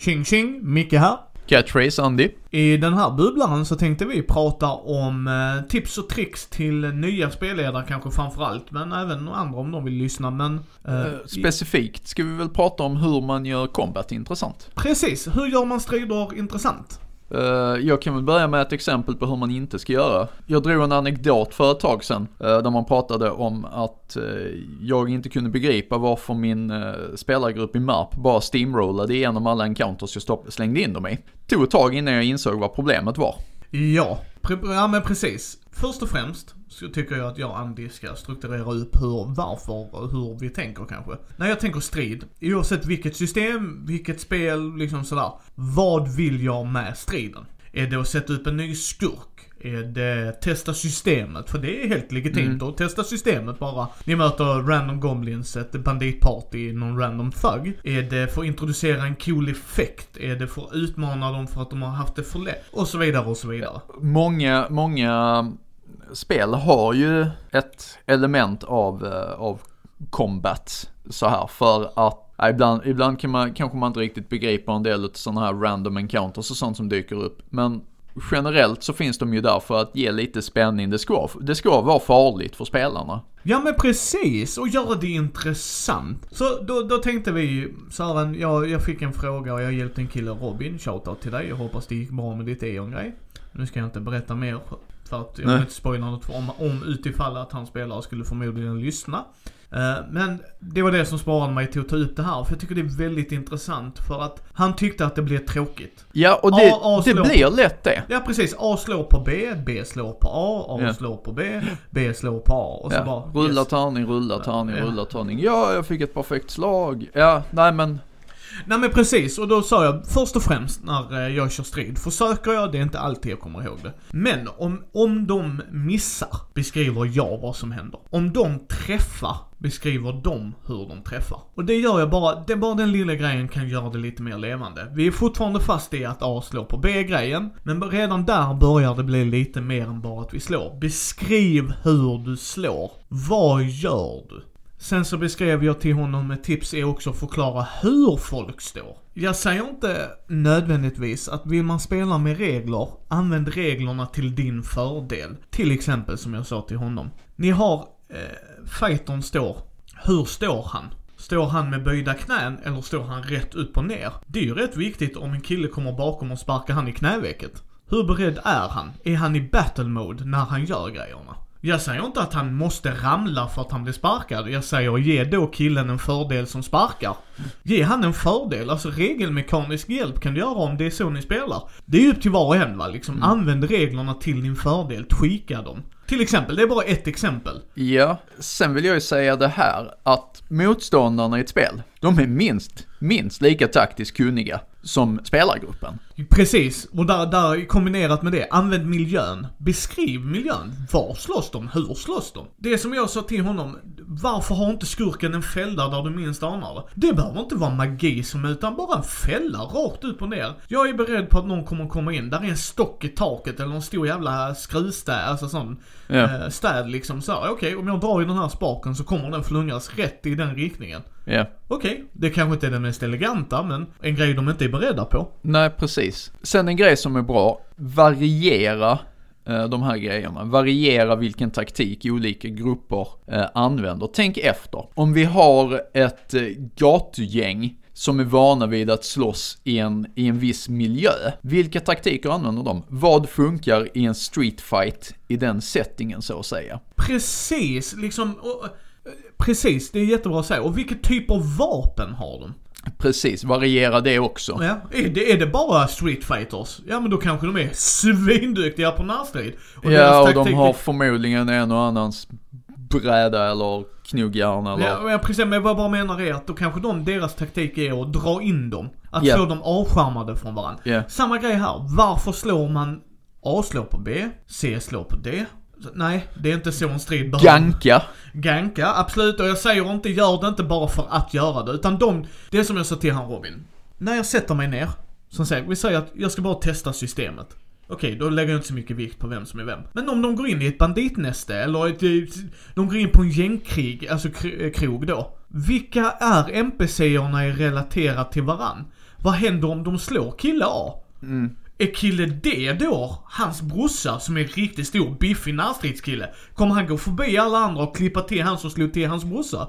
Tjing tjing, Micke här. Catchphrase Andy. I den här bubblaren så tänkte vi prata om eh, tips och tricks till nya spelledare kanske framförallt, men även andra om de vill lyssna. Men... Eh, eh, specifikt ska vi väl prata om hur man gör combat intressant. Precis, hur gör man strider intressant? Eh, jag kan väl börja med ett exempel på hur man inte ska göra. Jag drog en anekdot för ett tag sedan, eh, där man pratade om att eh, jag inte kunde begripa varför min spelargrupp i MAP bara steamrollade igenom alla encounters jag stopp, slängde in dem i. Tog ett tag innan jag insåg vad problemet var. Ja, ja men precis. Först och främst så tycker jag att jag och Andy ska strukturera upp hur, varför och hur vi tänker kanske. När jag tänker strid, oavsett vilket system, vilket spel, liksom sådär. Vad vill jag med striden? Är det att sätta upp en ny skurk? Är det testa systemet? För det är helt legitimt mm. att testa systemet bara. Ni möter random goblins, ett banditparty, någon random thug. Är det för att introducera en cool effekt? Är det för att utmana dem för att de har haft det för lätt? Och så vidare och så vidare. Många, många spel har ju ett element av, eh, av combat så här för att ibland, ibland kan man, kanske man inte riktigt begriper en del av sådana här random encounters och sånt som dyker upp. Men generellt så finns de ju där för att ge lite spänning. Det ska, det ska vara farligt för spelarna. Ja men precis, och göra det intressant. Så då, då tänkte vi, Sören, jag, jag fick en fråga och jag hjälpte en kille, Robin, shoutout till dig. Jag hoppas det gick bra med ditt E.ON-grej. Nu ska jag inte berätta mer för att jag vill inte spoila något om, om utifall att hans spelare skulle förmodligen lyssna. Uh, men det var det som sparade mig till att ta upp det här, för jag tycker det är väldigt intressant för att han tyckte att det blev tråkigt. Ja, och det, A, A det blir lätt det. Ja, precis. A slår på B, B slår på A, A ja. slår på B, B slår på A och så bara... Rulla yes. tärning, rulla tärning, ja. rulla tärning. Ja, jag fick ett perfekt slag. Ja, nej men Nej men precis, och då sa jag först och främst när eh, jag kör strid, försöker jag, det är inte alltid jag kommer ihåg det. Men om, om de missar, beskriver jag vad som händer. Om de träffar, beskriver de hur de träffar. Och det gör jag bara, det är bara den lilla grejen kan göra det lite mer levande. Vi är fortfarande fast i att A slår på B-grejen, men redan där börjar det bli lite mer än bara att vi slår. Beskriv hur du slår. Vad gör du? Sen så beskrev jag till honom ett tips är också att förklara hur folk står. Jag säger inte nödvändigtvis att vill man spela med regler, använd reglerna till din fördel. Till exempel som jag sa till honom. Ni har, eh, fightern står, hur står han? Står han med böjda knän eller står han rätt upp och ner? Det är ju rätt viktigt om en kille kommer bakom och sparkar han i knävecket. Hur beredd är han? Är han i battle mode när han gör grejerna? Jag säger inte att han måste ramla för att han blir sparkad. Jag säger ge då killen en fördel som sparkar. Ge han en fördel, alltså regelmekanisk hjälp kan du göra om det är så ni spelar. Det är ju upp till var och en va, liksom. Mm. Använd reglerna till din fördel, tweaka dem. Till exempel, det är bara ett exempel. Ja, sen vill jag ju säga det här att motståndarna i ett spel, de är minst, minst lika taktiskt kunniga som spelargruppen. Precis, och där, där kombinerat med det, använd miljön. Beskriv miljön. Var slåss de? Hur slåss de? Det som jag sa till honom, varför har inte skurken en fälla där du minst anar det? Det behöver inte vara magi som utan bara en fälla rakt upp och ner. Jag är beredd på att någon kommer komma in, där är en stock i taket eller en stor jävla skruvstäd, alltså sån ja. eh, städ liksom så Okej, okay, om jag drar i den här spaken så kommer den flungas rätt i den riktningen. Ja. Okej, okay, det kanske inte är den mest eleganta, men en grej de inte är beredda på. Nej, precis. Sen en grej som är bra, variera eh, de här grejerna. Variera vilken taktik olika grupper eh, använder. Tänk efter. Om vi har ett eh, gatugäng som är vana vid att slåss i en, i en viss miljö. Vilka taktiker använder de? Vad funkar i en streetfight i den settingen så att säga? Precis, liksom, och, precis, det är jättebra att säga. Och vilket typ av vapen har de? Precis, variera det också. Ja, är det, är det bara Street Fighters? Ja men då kanske de är svinduktiga på närstrid. Och ja, och de har förmodligen en och annans bräda eller knogjärn eller... Ja, ja precis, men vad jag bara menar är att då kanske de, deras taktik är att dra in dem. Att yeah. få dem avskärmade från varandra. Yeah. Samma grej här, varför slår man A slår på B, C slår på D, Nej, det är inte så en strid behöver. Ganka. Ganka, absolut. Och jag säger inte, gör det inte bara för att göra det. Utan de, det är som jag sa till han Robin. När jag sätter mig ner, som säger, vi säger att jag ska bara testa systemet. Okej, då lägger jag inte så mycket vikt på vem som är vem. Men om de går in i ett banditnäste eller ett, de går in på en gängkrig, alltså eh, krog då. Vilka är NPC-erna relaterat till varann? Vad händer om de slår kille A? Är kille D då hans brorsa som är en riktigt stor biffig närstridskille? Kommer han gå förbi alla andra och klippa till han som slog till hans brorsa?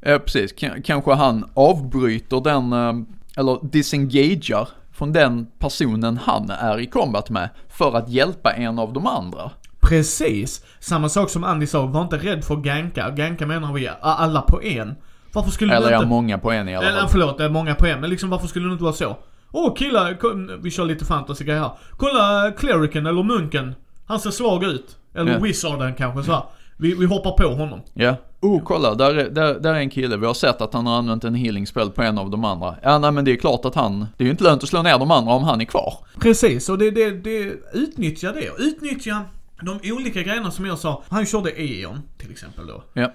Ja, precis. K- kanske han avbryter den, eh, eller disengagear från den personen han är i combat med för att hjälpa en av de andra. Precis. Samma sak som Andy sa, var inte rädd för att ganka. Ganka menar vi alla på en. Varför skulle Eller du ja, inte... många på en i alla Eller fall. förlåt, det är många på en. Men liksom varför skulle det inte vara så? Åh killar, kom, vi kör lite fantasy här. Kolla clericen eller munken. Han ser svag ut. Eller Ja. wizarden kanske så här. Vi, vi hoppar på honom. Ja. Oh, kolla, där är, där, där är en kille. Vi har sett att han har använt en healing spell på en av de andra. Ja, nej men det är klart att han, det är ju inte lönt att slå ner de andra om han är kvar. Precis, och det, det, det, utnyttja det. Utnyttja de olika grejerna som jag sa. Han körde Eon till exempel då. Ja. Eh,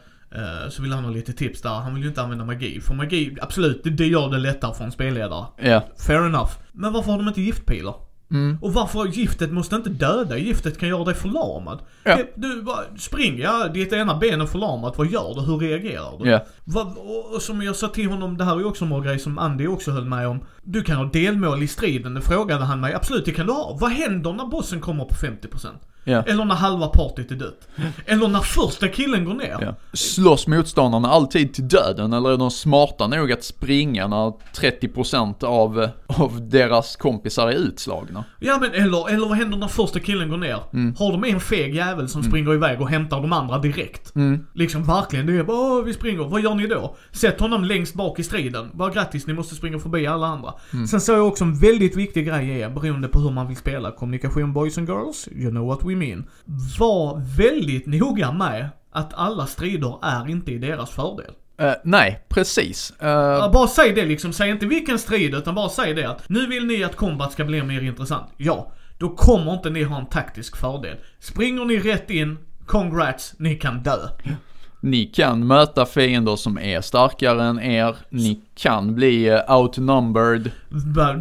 Så vill han ha lite tips där. Han vill ju inte använda magi. För magi, absolut, det, gör det lättare för en spelledare. Ja. Fair enough. Men varför har de inte giftpilar? Mm. Och varför giftet måste inte döda? Giftet kan göra dig förlamad. Ja. Det- Du, spring, ja, ditt ena ben är förlamat. Vad gör du? Hur reagerar du? Ja. Och, och som jag sa till honom, det här är ju också en grej som Andy också höll med om. Du kan ha delmål i striden, det frågade han mig. Absolut, det kan du ha. Vad händer när bossen kommer på 50%? Ja. Eller när halva partyt är dött? Eller när första killen går ner? Ja. Slåss motståndarna alltid till döden eller är de smarta nog att springa när 30% av, av deras kompisar är utslagna? Ja men eller, eller vad händer när första killen går ner? Mm. Har de en feg jävel som springer iväg och hämtar de andra direkt? Mm. Liksom verkligen, det är bara vi springer. Vad gör ni då? Sätt honom längst bak i striden. Bara grattis, ni måste springa förbi alla andra. Mm. Sen så är också en väldigt viktig grej är, beroende på hur man vill spela, kommunikation boys and girls, you know what we mean. Var väldigt noga med att alla strider är inte i deras fördel. Eh, nej, precis. Ja, Bara säg det liksom, säg inte vilken strid utan bara säg det att nu vill ni att combat ska bli mer intressant. Ja, då kommer inte ni ha en taktisk fördel. Springer ni rätt in, congrats, ni kan dö. Ni kan möta fiender som är starkare än er, ni kan bli eh, outnumbered.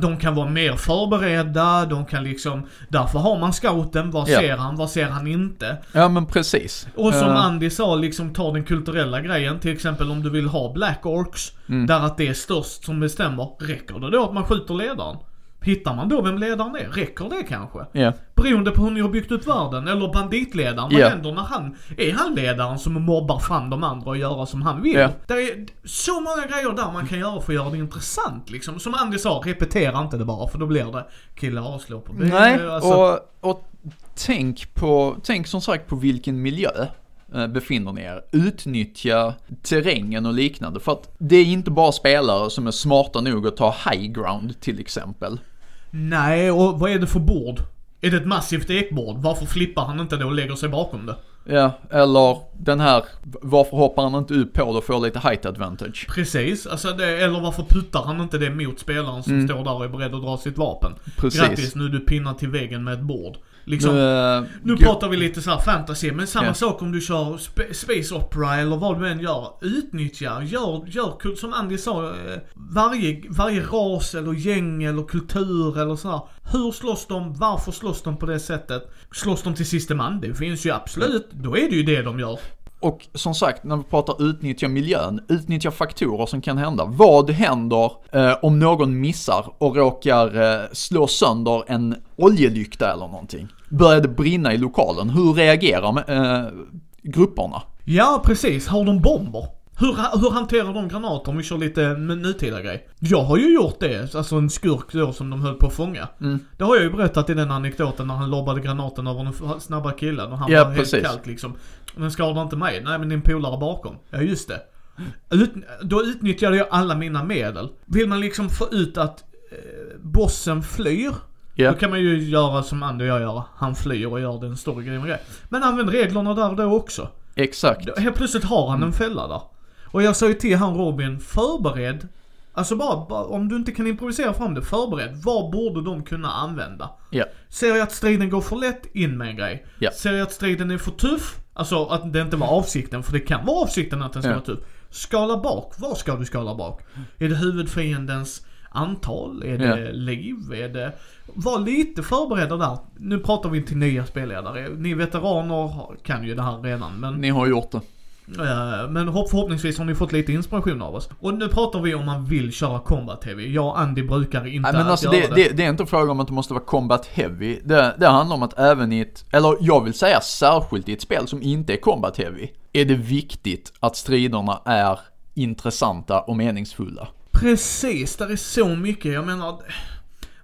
De kan vara mer förberedda, de kan liksom, därför har man scouten, vad ser han, vad ser han inte? Ja men precis. Och som Eh, Andy sa, liksom ta den kulturella grejen, till exempel om du vill ha Black Orcs, Mm. där att det är störst som bestämmer, räcker det då att man skjuter ledaren? Hittar man då vem ledaren är? Räcker det kanske? Ja. Beroende på hur ni har byggt upp världen, eller banditledaren. Vad Ja. händer när han, är han ledaren som mobbar fram de andra och göra som han vill? Ja. Det är så många grejer där man kan göra för att göra det intressant liksom. Som Andy sa, repetera inte det bara för då blir det killar avslår på ben. Nej, Alltså, och, och tänk på, tänk som sagt på vilken miljö befinner ni er. Utnyttja terrängen och liknande. För att det är inte bara spelare som är smarta nog att ta high ground till exempel. Nej, och vad är det för bord? Är det ett massivt ekbord? Varför flippar han inte det och lägger sig bakom det? Ja, eller den här, varför hoppar han inte upp på det och får lite height advantage? Precis, alltså det, eller varför puttar han inte det mot spelaren som står där och är beredd att dra sitt vapen? Mm. Precis. Grattis, nu är du pinnad till väggen med ett bord. Liksom, Nu, eh, Nu pratar vi lite så här fantasy, men samma Ja. sak om du kör sp- space opera eller vad du än gör. Utnyttja, gör, gör som Andy sa, eh, varje, varje ras eller gäng eller kultur eller så här. Hur slåss de? Varför slåss de på det sättet? Slåss de till sista man? Det finns ju absolut, då är det ju det de gör. Och som sagt, när vi pratar utnyttja miljön, utnyttja faktorer som kan hända. Vad händer eh, om någon missar och råkar eh, slå sönder en oljelykta eller någonting? Börjar det brinna i lokalen? Hur reagerar eh, grupperna? Ja, precis. Har de bomber? Hur, hur hanterar de granater om vi kör lite nutida grej? Jag har ju gjort det, alltså en skurk då som de höll på att fånga. Mm. Det har jag ju berättat i den anekdoten när han lobbade granaten över den snabba killen och han Ja, var precis. helt kallt liksom. Den skadar inte mig. Nej men din polare bakom. Ja just det. Ut, då utnyttjade jag alla mina medel. Vill man liksom få ut att eh, bossen flyr. Ja. Då kan man ju göra som Andy och jag gör. Han flyr och gör den stora grejen med det. Men använd reglerna där då också. Exakt. Helt plötsligt har han en fälla där. Och jag sa ju till han Robin, förbered. Alltså bara, bara, om du inte kan improvisera fram det, förbered. Vad borde de kunna använda? Ja. Ser jag att striden går för lätt, in med en grej. Ja. Ser jag att striden är för tuff, alltså att det inte var avsikten, för det kan vara avsikten att den ska Ja. vara tuff. Skala bak, var ska du skala bak? Är det huvudfiendens antal? Är det liv? Är det... Var lite förberedda där. Nu pratar vi till nya spelledare. Ni veteraner kan ju det här redan men... Ni har gjort det. Eh, Men hopp- förhoppningsvis har ni fått lite inspiration av oss. Och nu pratar vi om man vill köra Combat TV. Jag och Andy brukar inte Nej men alltså det, det, det är inte fråga om att det måste vara combat heavy. Det, det handlar om att även i ett, eller jag vill säga särskilt i ett spel som inte är combat heavy, är det viktigt att striderna är intressanta och meningsfulla. Precis, där är så mycket. Jag menar,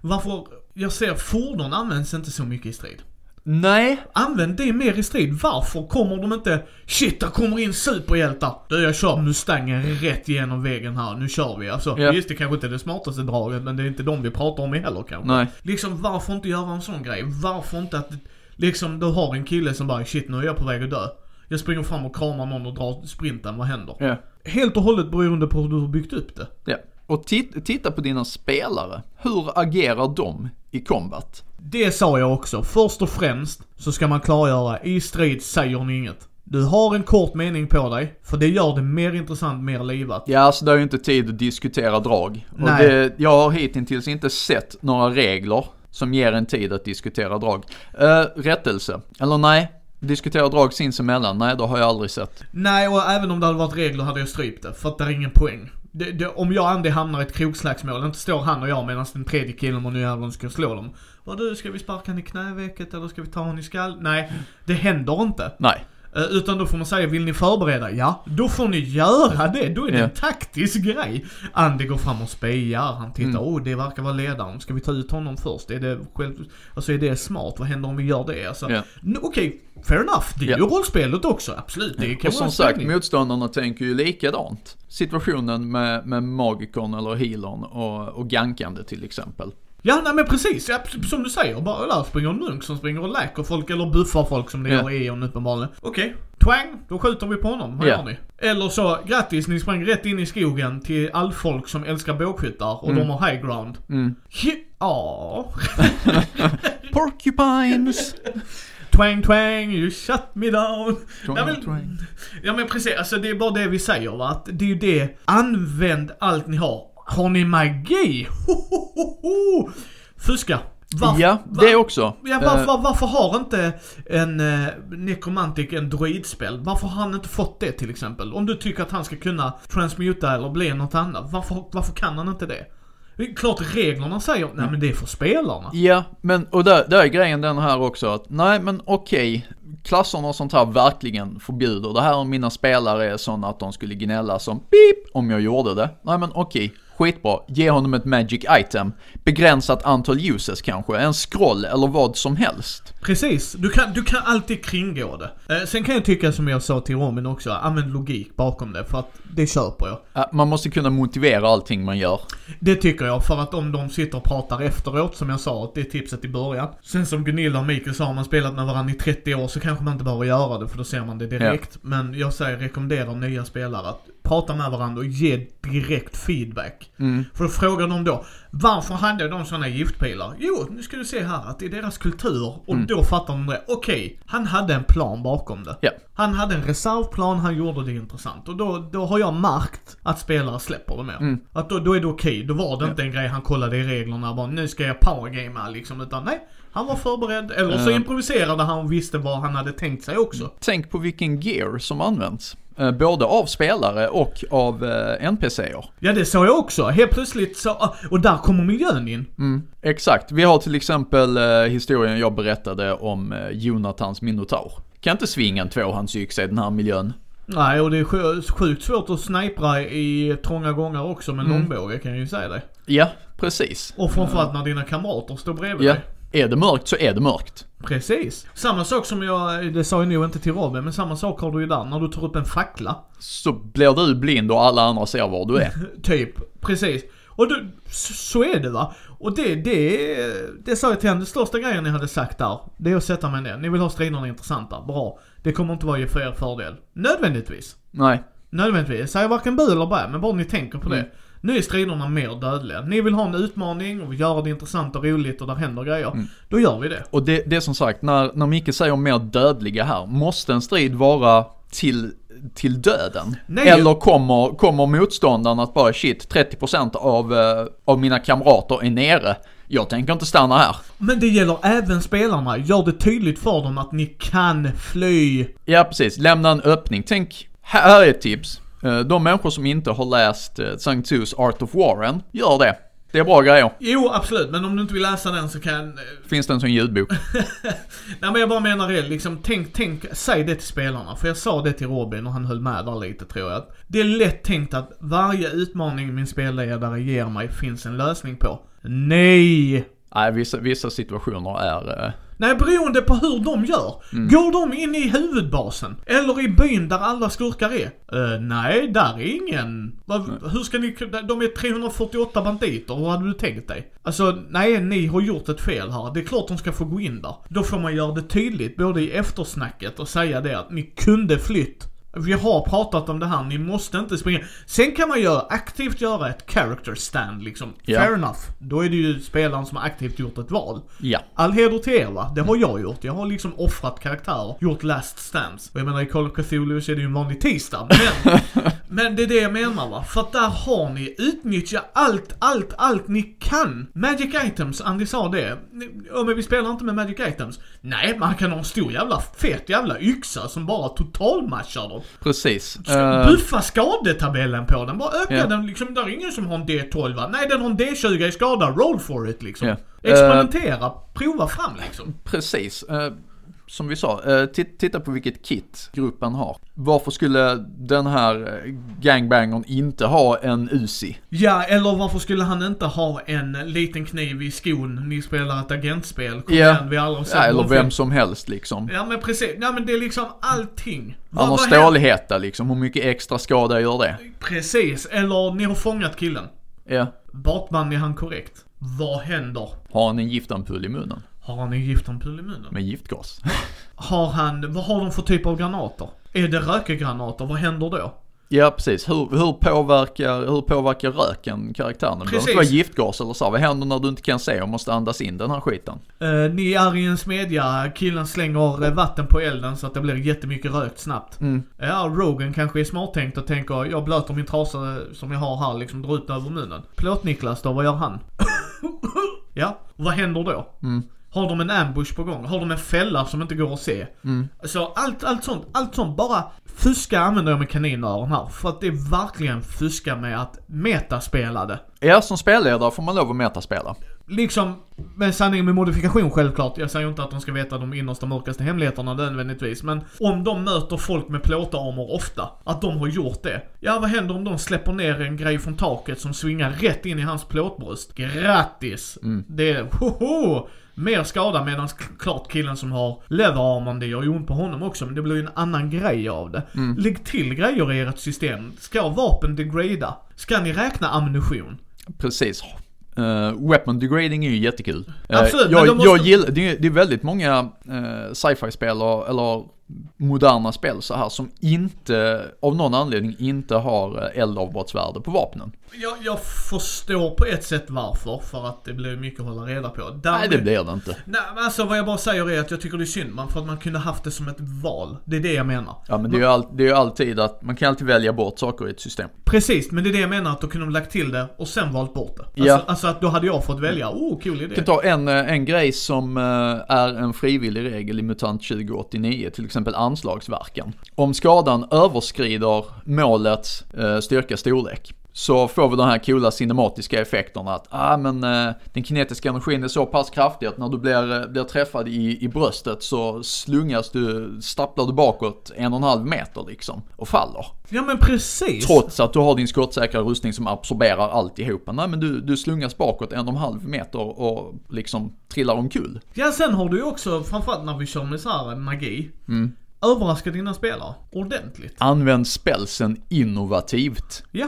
varför... Jag ser fordon används inte så mycket i strid. Nej, Använd det mer i strid. Varför kommer de inte... Shit, där kommer in superhjältar! Du, jag kör Mustangen rätt genom väggen här. Nu kör vi. Alltså, Ja. visst det kanske inte är det smartaste draget, men det är inte de vi pratar om heller kanske. nej. Liksom, varför inte göra en sån grej? Varför inte att... Liksom, du har en kille som bara shit, nu är jag på väg att dö. Jag springer fram och kramar någon och drar sprinten, vad händer? Ja. Helt och hållet beroende på hur du har byggt upp det. ja. Och tit- titta på dina spelare. Hur agerar de i combat? Det sa jag också. Först och främst så ska man klargöra, i strid säger ni inget. Du har en kort mening på dig, för det gör det mer intressant, mer livat. Ja, alltså det är ju inte tid att diskutera drag. Och Nej. det, jag har hittills inte sett några regler som ger en tid att diskutera drag. Uh, rättelse, eller nej, diskutera drag sinsemellan, nej det har jag aldrig sett. Nej, och även om det hade varit regler hade jag strypt det, för att det är ingen poäng. Det, det, om jag och Andy hamnar i ett krogslagsmål, inte står han och jag medan den tredje killen och nu ska slå dem. Vad du, ska vi sparka han i knävecket eller ska vi ta honom i skall? Nej, det händer inte. Nej. Eh, Utan då får man säga, vill ni förbereda? Ja, då får ni göra det. Då är det Ja. en taktisk grej. Andy går fram och spejar, han tittar, Mm. oh det verkar vara ledaren. Ska vi ta ut honom först? Är det själv, alltså är det smart? Vad händer om vi gör det? Alltså, Ja. Okej, fair enough. Det är Ja. ju rollspelet också, absolut. Det kan Och som sagt, motståndarna tänker ju likadant. Situationen med, med magikern eller healern och, och gankande till exempel. Ja, nej men precis. Ja, som du säger, bara där springer en munk som springer och läker folk eller buffar folk som det Ja. gör i Eon uppenbarligen. Okej, twang, då skjuter vi på honom. Vad Ja. gör ni? Eller så, grattis, ni sprang rätt in i skogen till allfolk som älskar bågskyttar och de har high ground. Mm. Ja, Porcupines! twang twang, you shut me down. Twang, Ja, men- twang. Ja men precis, alltså det är bara det vi säger va. Att det är ju det, använd allt ni har. Har ni magi? Ho. Fuska. Varf- Ja, det också. Ja, Eh, varför, varför har inte en eh, nekromantik en droidspel? Varför har han inte fått det till exempel? Om du tycker att han ska kunna transmuta eller bli något annat, varför, varför kan han inte det? Klart reglerna säger, nej men det är för spelarna. Ja, men och där, där är grejen den här också att nej men okej, klasserna och sånt här verkligen förbjuder det här om mina spelare är sådana att de skulle gnälla som pip om jag gjorde det. Nej men okej, skitbra, ge honom ett magic item, begränsat antal uses kanske, en scroll eller vad som helst. Precis, du kan, du kan alltid kringgå det. Eh, sen kan jag tycka som jag sa till Robin också, använd logik bakom det för att det köper jag. Ja, Man måste kunna motivera allting man gör. Det tycker jag, för att om de sitter och pratar efteråt, som jag sa, det är tipset i början. Sen som Gunilla och Mikael sa, har man spelat med varandra i 30 år så kanske man inte behöver göra det, för då ser man det direkt. Men jag säger, rekommendera nya spelare att prata med varandra och ge direkt feedback. Mm. För då frågar de då, varför hade de sådana giftpilar? Jo, nu ska du se här att det är deras kultur. Och då fattar de det. Okej, han hade en plan bakom det. Ja. Han hade en reservplan, han gjorde det intressant. Och då, då har jag märkt att spelare släpper det mer. Mm. Att då, då är det okej. Då var det Ja. inte en grej han kollade i reglerna bara nu ska jag powergamea liksom. Utan nej, han var förberedd. Eller så improviserade han och visste vad han hade tänkt sig också. Tänk på vilken gear som används. Eh, Både av spelare och av eh, NPCer. Ja det såg jag också. Helt plötsligt så, ah, och där kommer miljön in. Mm, exakt. Vi har till exempel eh, historien jag berättade om Jonathans minotaur. Kan inte svinga en tvåhandsyxa i den här miljön. Nej, och det är sj- sjukt svårt att snipra i trånga gångar också med Mm. långbåge kan jag ju säga dig. Ja, precis. Och framförallt när dina kamrater står bredvid Ja. dig. Är det mörkt så är det mörkt. Precis. Samma sak som jag, det sa jag nog inte till Robin, men samma sak har du ju där när du tar upp en fackla. Så blir du blind och alla andra ser var du är. Typ, precis. Och du, så, så är det va. Och det, det, det sa jag till henne, den största grejen ni hade sagt där, det är att sätta mig ner. Ni vill ha striderna intressanta, bra. Det kommer inte vara för er fördel. Nödvändigtvis. Nej. Nödvändigtvis. Jag säger varken bu eller bä, men bara ni tänker på Mm. det. Nu är striderna mer dödliga. Ni vill ha en utmaning och göra det intressant och roligt och där händer grejer. Mm. Då gör vi det. Och det, det är som sagt, när, när Micke säger mer dödliga här, måste en strid vara till, till döden. Nej. Eller kommer, kommer motståndaren att bara shit, 30% av, eh, av mina kamrater är nere. Jag tänker inte stanna här. Men det gäller även spelarna. Gör det tydligt för dem att ni kan fly. Ja, precis. Lämna en öppning. Tänk, här är ett tips. Eh, De människor som inte har läst eh, Sankt Sus Art of War än, gör det. Det är bra grejer. Jo, absolut. Men om du inte vill läsa den så kan... eh, Finns det en sån ljudbok? Nej men jag bara menar det, liksom tänk, tänk, säg det till spelarna. För jag sa det till Robin och han höll med där lite tror jag. Det är lätt tänkt att varje utmaning min spelledare ger mig finns en lösning på. Nej! Nej, vissa, vissa situationer är... Nej, beroende på hur de gör. Går de in i huvudbasen? Eller i byn där alla skurkar är? Eh, nej, där är ingen. Vad- hur ska ni, de är 348 banditer, hur hade du tänkt dig? Alltså, nej, ni har gjort ett fel här. Det är klart de ska få gå in där. Då får man göra det tydligt, både i eftersnacket och säga det att ni kunde flytt. Vi har pratat om det här, ni måste inte springa. Sen kan man göra, aktivt göra ett character stand liksom. Ja. Fair enough. Då är det ju spelaren som har aktivt gjort ett val. Ja. All heder till er va, det har jag gjort. Jag har liksom offrat karaktärer, gjort last stands. Och jag menar i Call of Cthulhu så är det ju en vanlig tisdag. Men, men det är det jag menar va. För att där har ni, utnyttja allt, allt, allt ni kan. Magic items, Andy sa det. Ja men vi spelar inte med magic items. Nej, man kan ha en stor jävla fet jävla yxa som bara totalmatchar dem. Precis. Ska Eh, Buffa skadetabellen på den, bara öka Ja. den liksom. Där är ingen som har en D12 va? Nej den har en D20 i skada, roll for it liksom. Ja. Experimentera, prova fram liksom. Precis. Eh, som vi sa, eh, tit- titta på vilket kit gruppen har. Varför skulle den här eh, gangbangern inte ha en Uzi? Ja, eller varför skulle han inte ha en liten kniv i skon? Ni spelar ett agentspel, kom Ja. igen, vi har aldrig sett Ja, eller vem film. som helst liksom. Ja men precis, ja men det är liksom allting. Han har stålhätta liksom, hur mycket extra skada gör det? Precis, eller ni har fångat killen. Ja. Batman är han korrekt. Vad händer? Har han en giftampull i munnen? Har han en giftampull i munnen? Med giftgas? Har han, vad har de för typ av granater? Är det rökgranater, vad händer då? ja, precis. Hur, hur, påverkar, hur påverkar röken karaktären? Det behöver inte vara giftgas eller så. Vad händer när du inte kan se och måste andas in den här skiten? Eh, ni är i en smedja, killen slänger eh, vatten på elden så att det blir jättemycket rökt snabbt. Mm. Ja, Rogan kanske är smarttänkt och tänker, jag blöter min trasa som jag har här, liksom drar ut över munnen. Plåt-Niklas då, vad gör han? ja, vad händer då? Mm. Har de en ambush på gång? Har de en fälla som inte går att se? Mm. Så allt, allt sånt, allt sånt, bara fuska använder jag med kaninöron här. För att det är verkligen fuska med att metaspela det. Ja, som spelledare får man lov att metaspela. Liksom, med sanning med modifikation självklart. Jag säger inte att de ska veta de innersta mörkaste hemligheterna nödvändigtvis. Men om de möter folk med plåtarmor ofta, att de har gjort det. Ja, vad händer om de släpper ner en grej från taket som svingar rätt in i hans plåtbröst? Grattis! Det är, hoho! Mer skada medan klart killen som har leatherarmon, det gör ju ont på honom också men det blir ju en annan grej av det. Lägg till grejer i ert system. Ska vapen degrada? Ska ni räkna ammunition? Precis. Uh, weapon degrading är ju jättekul. Eh, Absolut, men jag, måste- jag gillar, det är, det är väldigt många uh, sci-fi-spel och, eller moderna spel så här som inte, av någon anledning inte har eh, eldavbrottsvärde på vapnen. Jag, jag förstår på ett sätt varför, för att det blir mycket att hålla reda på. Nej, Därmed- det blir det inte. Nej, men alltså vad jag bara säger är att jag tycker det är synd man, för att man kunde haft det som ett val. Det är det jag menar. Ja, men det är ju all, det är ju alltid att man kan alltid välja bort saker i ett system. Precis, men det är det jag menar att då kunde de lagt till det och sen valt bort det. Alltså, Ja. alltså att då hade jag fått välja, oh cool idé. Jag kan ta en, eh, en grej som eh, är en frivillig regel i MUTANT 2089, till exempel anslagsverkan. Om skadan överskrider målets eh, styrka storlek så får vi de här coola cinematiska effekterna att ah, men, eh, den kinetiska energin är så pass kraftig att när du blir, eh, blir träffad i, i bröstet så slungas du, stapplar du bakåt en och en halv meter liksom och faller. Ja men precis. Trots att du har din skottsäkra rustning som absorberar alltihopa. Nej men du, du slungas bakåt en och en halv meter och liksom trillar omkull. Ja sen har du ju också, framförallt när vi kör med så här magi, Mm. överraska dina spelare ordentligt. Använd spelsen innovativt. Ja.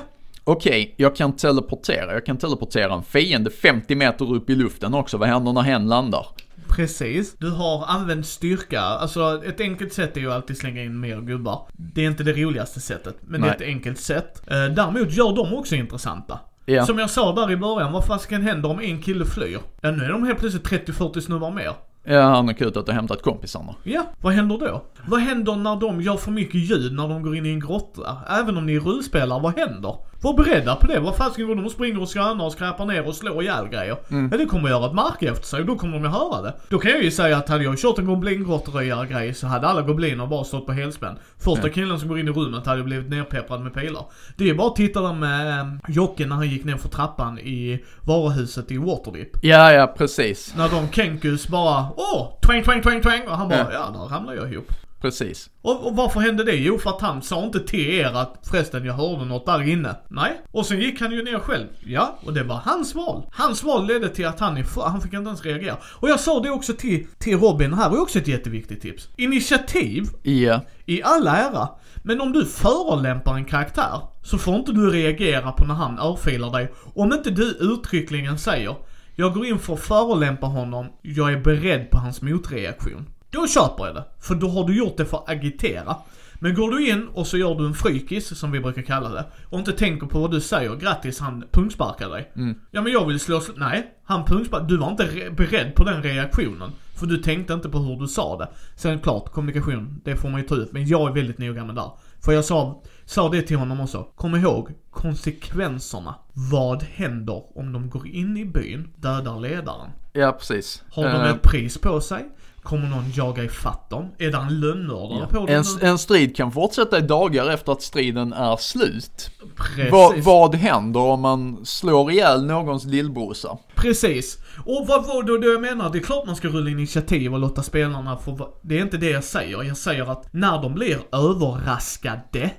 Okej, jag kan teleportera. Jag kan teleportera en fiende 50 meter upp i luften också. Vad händer när hen landar? Precis. Du har använt styrka. Alltså ett enkelt sätt är ju alltid slänga in mer gubbar. Det är inte det roligaste sättet, men det är Nej. ett enkelt sätt. Eh, däremot gör de också intressanta. Ja. Som jag sa där i början, vad fasiken händer om en kille flyr? Ja nu är de helt plötsligt 30-40 snubbar mer. Ja, han har kutat och hämtat kompisarna. Ja, vad händer då? Vad händer när de gör för mycket ljud när de går in i en grotta? Även om ni är rullspelare, vad händer? Var beredda på det. Vad fasiken går de springer och skönar och skräpar ner och slår ihjäl grejer? Mm. Ja, det kommer göra ett mark efter sig och då kommer de ju höra det. Då kan jag ju säga att hade jag kört en goblingrottröjar-grej så hade alla gobliner bara stått på helspänn. Första killen som går in i rummet hade blivit nerpepprad med pilar. Det är ju bara att titta där med eh, Jocke när han gick ner för trappan i varuhuset i Waterdeep. Ja, ja, precis. När de Kenkus bara åh, twang, twang, twang, twang och han bara Ja. ja, där ramlar jag ihop. Precis. Och, och varför hände det? Jo, för att han sa inte till er att förresten jag hörde något där inne. Nej. Och sen gick han ju ner själv. Ja, och det var hans val. Hans val ledde till att han, han fick inte ens reagera. Och jag sa det också till, till Robin, här är också ett jätteviktigt tips. Initiativ Ja. i all ära. Men om du förolämpar en karaktär så får inte du reagera på när han örfilar dig. Om inte du uttryckligen säger jag går in för att förolämpa honom, jag är beredd på hans motreaktion. Då köper jag det. För då har du gjort det för att agitera. Men går du in och så gör du en frykis, som vi brukar kalla det, och inte tänker på vad du säger, grattis han pungsparkar dig. Ja men jag vill slå, sl- nej, han pungsparkar, du var inte re- beredd på den reaktionen. För du tänkte inte på hur du sa det. Sen klart, kommunikation, det får man ju ta ut, men jag är väldigt noga med där. För jag sa, sa det till honom också, kom ihåg konsekvenserna. Vad händer om de går in i byn, dödar ledaren? Ja, precis. Har de Eh, ett pris på sig? Kommer någon jaga ifatt dem? Är det en lönnmördare på dem? en, nu? en strid kan fortsätta i dagar efter att striden är slut. Precis. Vad, vad händer om man slår ihjäl någons lillbrorsa? Precis. Och vad var det, det jag menar? Det är klart man ska rulla initiativ och låta spelarna få Det är inte det jag säger. Jag säger att när de blir överraskade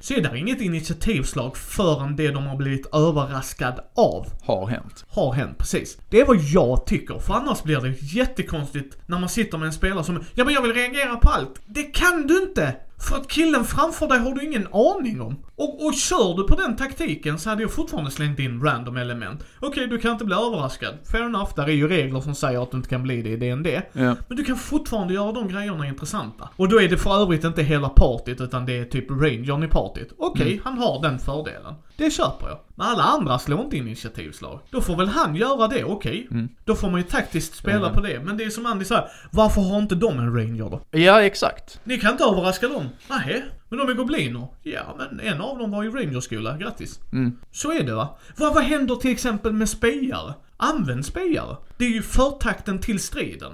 så är det inget initiativslag förrän det de har blivit överraskad av Har hänt. har hänt, precis. Det är vad jag tycker, för annars blir det jättekonstigt när man sitter med en spelare som Ja men jag vill reagera på allt. Det kan du inte! För att killen framför dig har du ingen aning om. Och, och kör du på den taktiken så hade jag fortfarande slängt in random element. Okej, du kan inte bli överraskad. Fair enough, där är ju regler som säger att du inte kan bli det i DND. Ja. Men du kan fortfarande göra de grejerna intressanta. Och då är det för övrigt inte hela partyt utan det är typ rangern i partyt. Okej, han har den fördelen. Det köper jag. Men alla andra slår inte initiativslag. Då får väl han göra det, okej. Då får man ju taktiskt spela på det. Men det är som Andy säger, varför har inte de en ranger då? Ja, exakt. Ni kan inte överraska dem. Nej, men de är gobliner. Ja, men en av dem var i rangerskola, grattis. Så är det va. Vad, vad händer till exempel med spejare? Använd spejare. Det är ju förtakten till striden.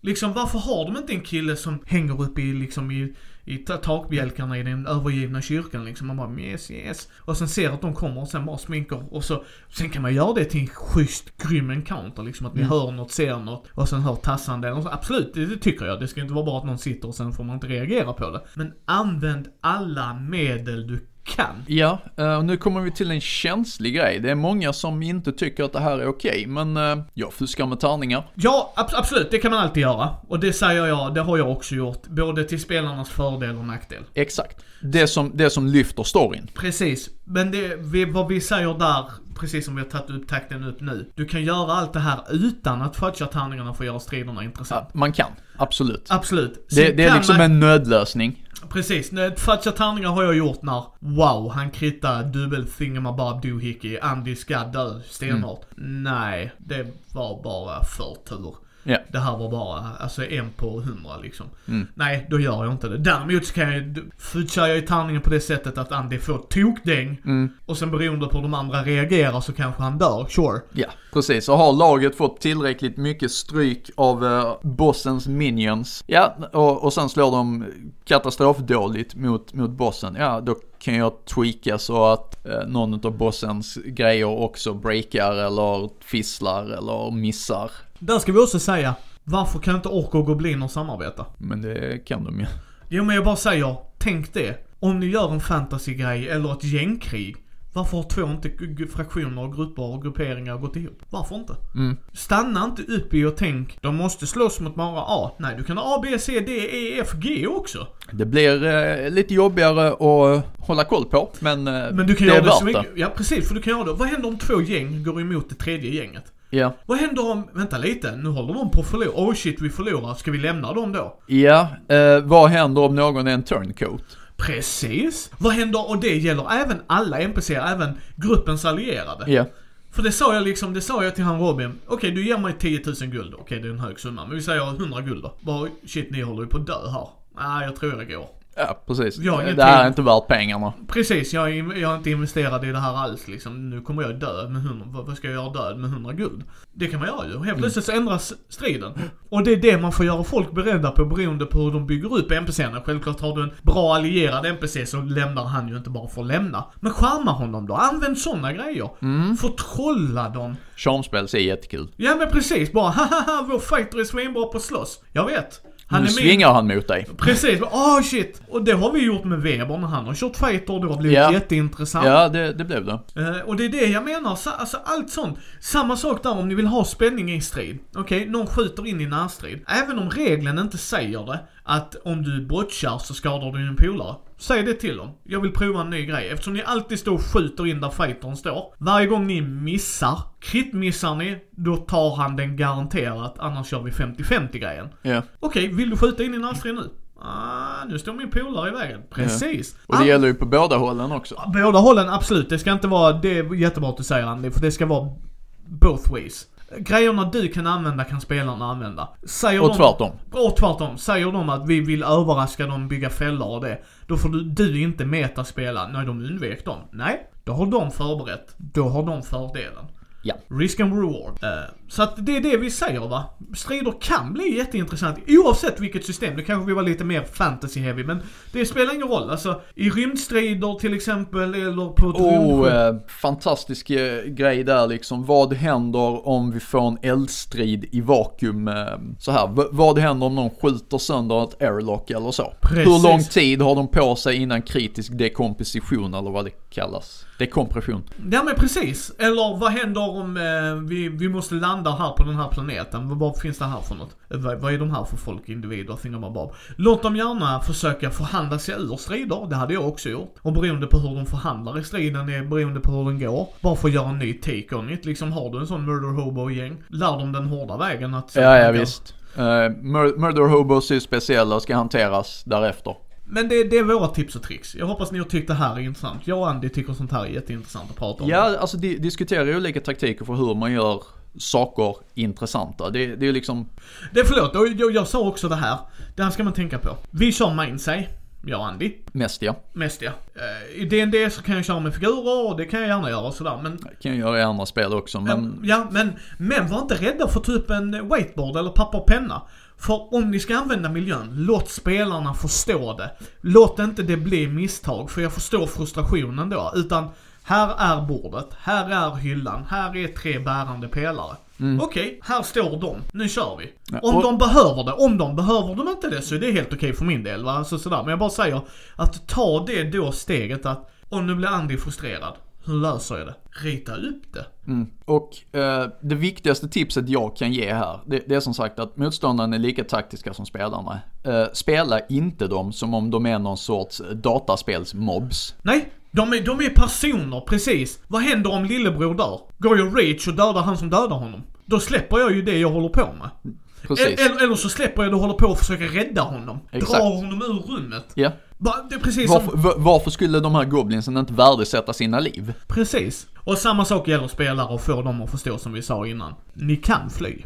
Liksom varför har de inte en kille som hänger uppe i liksom i, i ta- takbjälkarna i den övergivna kyrkan liksom. Man bara yes yes. Och sen ser att de kommer och sen bara sminkar. Och så, sen kan man göra det till en schysst grym encounter liksom. Att ni hör något, ser något och sen hör tassande. Och så, absolut, det, det tycker jag. Det ska inte vara bara att någon sitter och sen får man inte reagera på det. Men använd alla medel du kan. Ja, eh, och nu kommer vi till en känslig grej. Det är många som inte tycker att det här är okej, men eh, jag fuskar med tärningar. Ja, ab- absolut. Det kan man alltid göra. Och det säger jag, det har jag också gjort. Både till spelarnas fördel och nackdel. Exakt. Det som, det som lyfter storyn. Precis. Men det, vi, vad vi säger där, precis som vi har tagit upp takten upp nu. Du kan göra allt det här utan att fudga tärningarna för att göra striderna intressant. Man kan, absolut. Absolut. Det, det är liksom man- en nödlösning. Precis. Fudga tärningar har jag gjort när, wow, han krittade dubbel thingamabob doohickey, Andy ska dö stenhårt. Nej, det var bara förtur. Ja. Det här var bara, alltså en på hundra liksom. Nej, då gör jag inte det. Däremot så kan jag, kör jag i tärningen på det sättet att Andy får tokdäng. Och sen beroende på hur de andra reagerar så kanske han dör, sure. Ja, precis. Och har laget fått tillräckligt mycket stryk av eh, bossens minions, ja, och, och sen slår de katastrofdåligt mot, mot bossen, ja, då kan jag tweaka så att eh, någon av bossens grejer också breakar eller fisslar eller missar. Där ska vi också säga, varför kan inte ork och gobliner samarbeta? Men det kan de ju. Jo men jag bara säger, tänk det. Om ni gör en fantasy-grej eller ett gängkrig. Varför har två inte fraktioner, och grupper och grupperingar gått ihop? Varför inte? Stanna inte upp i och tänk, de måste slåss mot bara A. Nej, du kan ha A, B, C, D, E, F, G också. Det blir eh, lite jobbigare att hålla koll på, men, eh, Men du kan det är göra det värt mycket. Ja precis, för du kan göra det. Vad händer om två gäng går emot det tredje gänget? Ja. Vad händer om, vänta lite, nu håller de på att förlora. Oh shit, vi förlorar. Ska vi lämna dem då? Ja, eh, vad händer om någon är en turncoat? Precis. Vad händer, och det gäller även alla NPCer, även gruppens allierade. Ja. För det sa jag liksom, det sa jag till han Robin. Okej, du ger mig 10 000 guld. Okej, det är en hög summa. Men vi säger 100 guld då. Bara, shit, ni håller ju på att dö här. Nej, jag tror jag går. Ja, precis. Har Det här är inte värt pengarna. Precis, jag är, jag är inte investerad i det här alls liksom. Nu kommer jag dö med 100, vad ska jag göra död med 100 guld? Det kan man göra ju. Helt plötsligt så ändras striden. Och det är det man får göra folk beredda på beroende på hur de bygger upp NPCerna. Självklart har du en bra allierad NPC så lämnar han ju inte bara för att lämna. Men charma honom då, använd sådana grejer. Mm. Förtrolla dem. Charmspel är jättekul. Ja men precis, bara haha vår fighter är svinbra på att slåss. Jag vet. Han nu är min svingar han mot dig. Precis, åh shit! Och det har vi gjort med Weber när han har kört fighter, det har blivit Ja. jätteintressant. Ja, det, det blev det. Eh, och det är det jag menar, så, alltså allt sånt. Samma sak där om ni vill ha spänning i strid. Okej, någon skjuter in i närstrid. Även om regeln inte säger det, att om du botchar så skadar du din polare. Säg det till dem. Jag vill prova en ny grej. Eftersom ni alltid står och skjuter in där fightern står. Varje gång ni missar, krit-missar ni, då tar han den garanterat, annars kör vi 50-50 grejen. Ja. Okej, vill du skjuta in i närstrid nu? Ah, nu står min polare i vägen. Precis. Och det gäller ju på båda hållen också. Båda hållen, absolut. Det ska inte vara, det är jättebra att du säger Andy, för det ska vara both ways. Grejerna du kan använda kan spelarna använda. Säger Och de, tvärtom. Och tvärtom. Säger de att vi vill överraska dem, bygga fällor och det. Då får du, du inte metaspela. Nej, de undvek dem. Nej, då har de förberett. Då har de fördelen. Ja. Risk and reward. Eh, så att det är det vi säger va. Strider kan bli jätteintressant oavsett vilket system. Det kanske vi var lite mer fantasy heavy men det spelar ingen roll. Alltså i rymdstrider till exempel eller på ett Oh, eh, fantastisk eh, grej där liksom. Vad händer om vi får en eldstrid i vakuum? Eh, så här, v- vad händer om någon skjuter sönder ett airlock eller så? Precis. Hur lång tid har de på sig innan kritisk dekomposition eller vad det kallas? Dekompression. Ja men precis. Eller vad händer om eh, vi, vi måste landa här på den här planeten? Vad, finns det här för något? Vad, vad är de här för folk, individer, thingamabob? Låt dem gärna försöka förhandla sig ur strider. Det hade jag också gjort. Och beroende på hur de förhandlar i striden är beroende på hur den går. Bara för att göra en ny take on it. Liksom har du en sån murder hobo-gäng, lär dem den hårda vägen att... Ja, ja visst. Uh, mur- murder hobos är speciella och ska hanteras därefter. Men det, det är våra tips och tricks. Jag hoppas ni har tyckt det här är intressant. Jag och Andy tycker sånt här är jätteintressant att prata om. Ja, alltså di- diskutera olika taktiker för hur man gör saker intressanta. Det, det är liksom, Det, förlåt, och jag, jag sa också det här. Det här ska man tänka på. Vi kör Mindsay, jag och Andy. mest ja. Mest ja. Eh, I D&D så kan jag köra med figurer och det kan jag gärna göra och sådär men... kan jag göra i andra spel också men Ja, men, men var inte rädda för typ en whiteboard eller papper och penna. För om ni ska använda miljön, låt spelarna förstå det. Låt inte det bli misstag, för jag förstår frustrationen då. Utan här är bordet, här är hyllan, här är tre bärande pelare. Okej, här står de. Nu kör vi. Ja, Om och- de behöver det. Om de behöver de inte det så är det helt okej för min del. Va? Alltså, sådär. Men jag bara säger att ta det då steget att om nu blir Andy frustrerad. Hur löser jag det? Rita upp det. Mm. Och eh, det viktigaste tipset jag kan ge här, det, det är som sagt att motståndaren är lika taktiska som spelarna. Eh, spela inte dem som om de är någon sorts dataspelsmobs. Nej, de är, de är personer, precis. Vad händer om lillebror dör? Går jag reach och dödar han som dödar honom? Då släpper jag ju det jag håller på med. Precis. Eller, eller så släpper jag det och håller på att försöka rädda honom. Exakt. Dra honom ur rummet. Ja. Bara, det är precis som... Varför, va- varför skulle de här goblinsen inte värdesätta sina liv? Precis. Och samma sak gäller spelare och få dem att förstå som vi sa innan. Ni kan fly.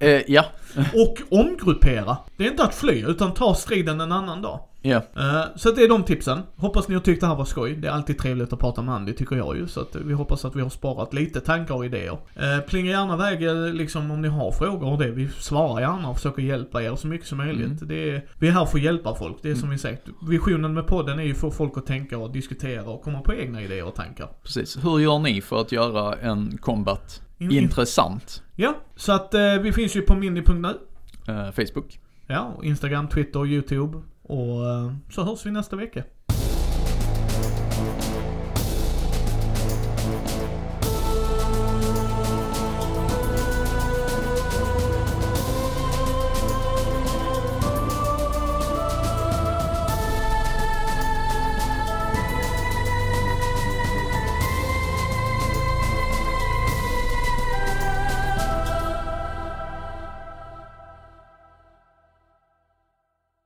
Eh, ja. Och omgruppera. Det är inte att fly, utan ta striden en annan dag. Ja. Eh, Så att det är de tipsen. Hoppas ni har tyckt det här var skoj. Det är alltid trevligt att prata med Andy, tycker jag ju. Så att vi hoppas att vi har sparat lite tankar och idéer. Eh, Plinga gärna iväg eh, liksom om ni har frågor och det. Vi svarar gärna och försöker hjälpa er så mycket som möjligt. Det är, vi är här för att hjälpa folk. Det är som vi sagt. Visionen med podden är ju för folk att tänka och diskutera och komma på egna idéer och tankar. Precis. Hur gör ni för att göra en combat In- in- intressant? Ja, så att eh, vi finns ju på mini.nu. Eh, Facebook. Ja, Instagram, Twitter, YouTube. Och eh, så hörs vi nästa vecka.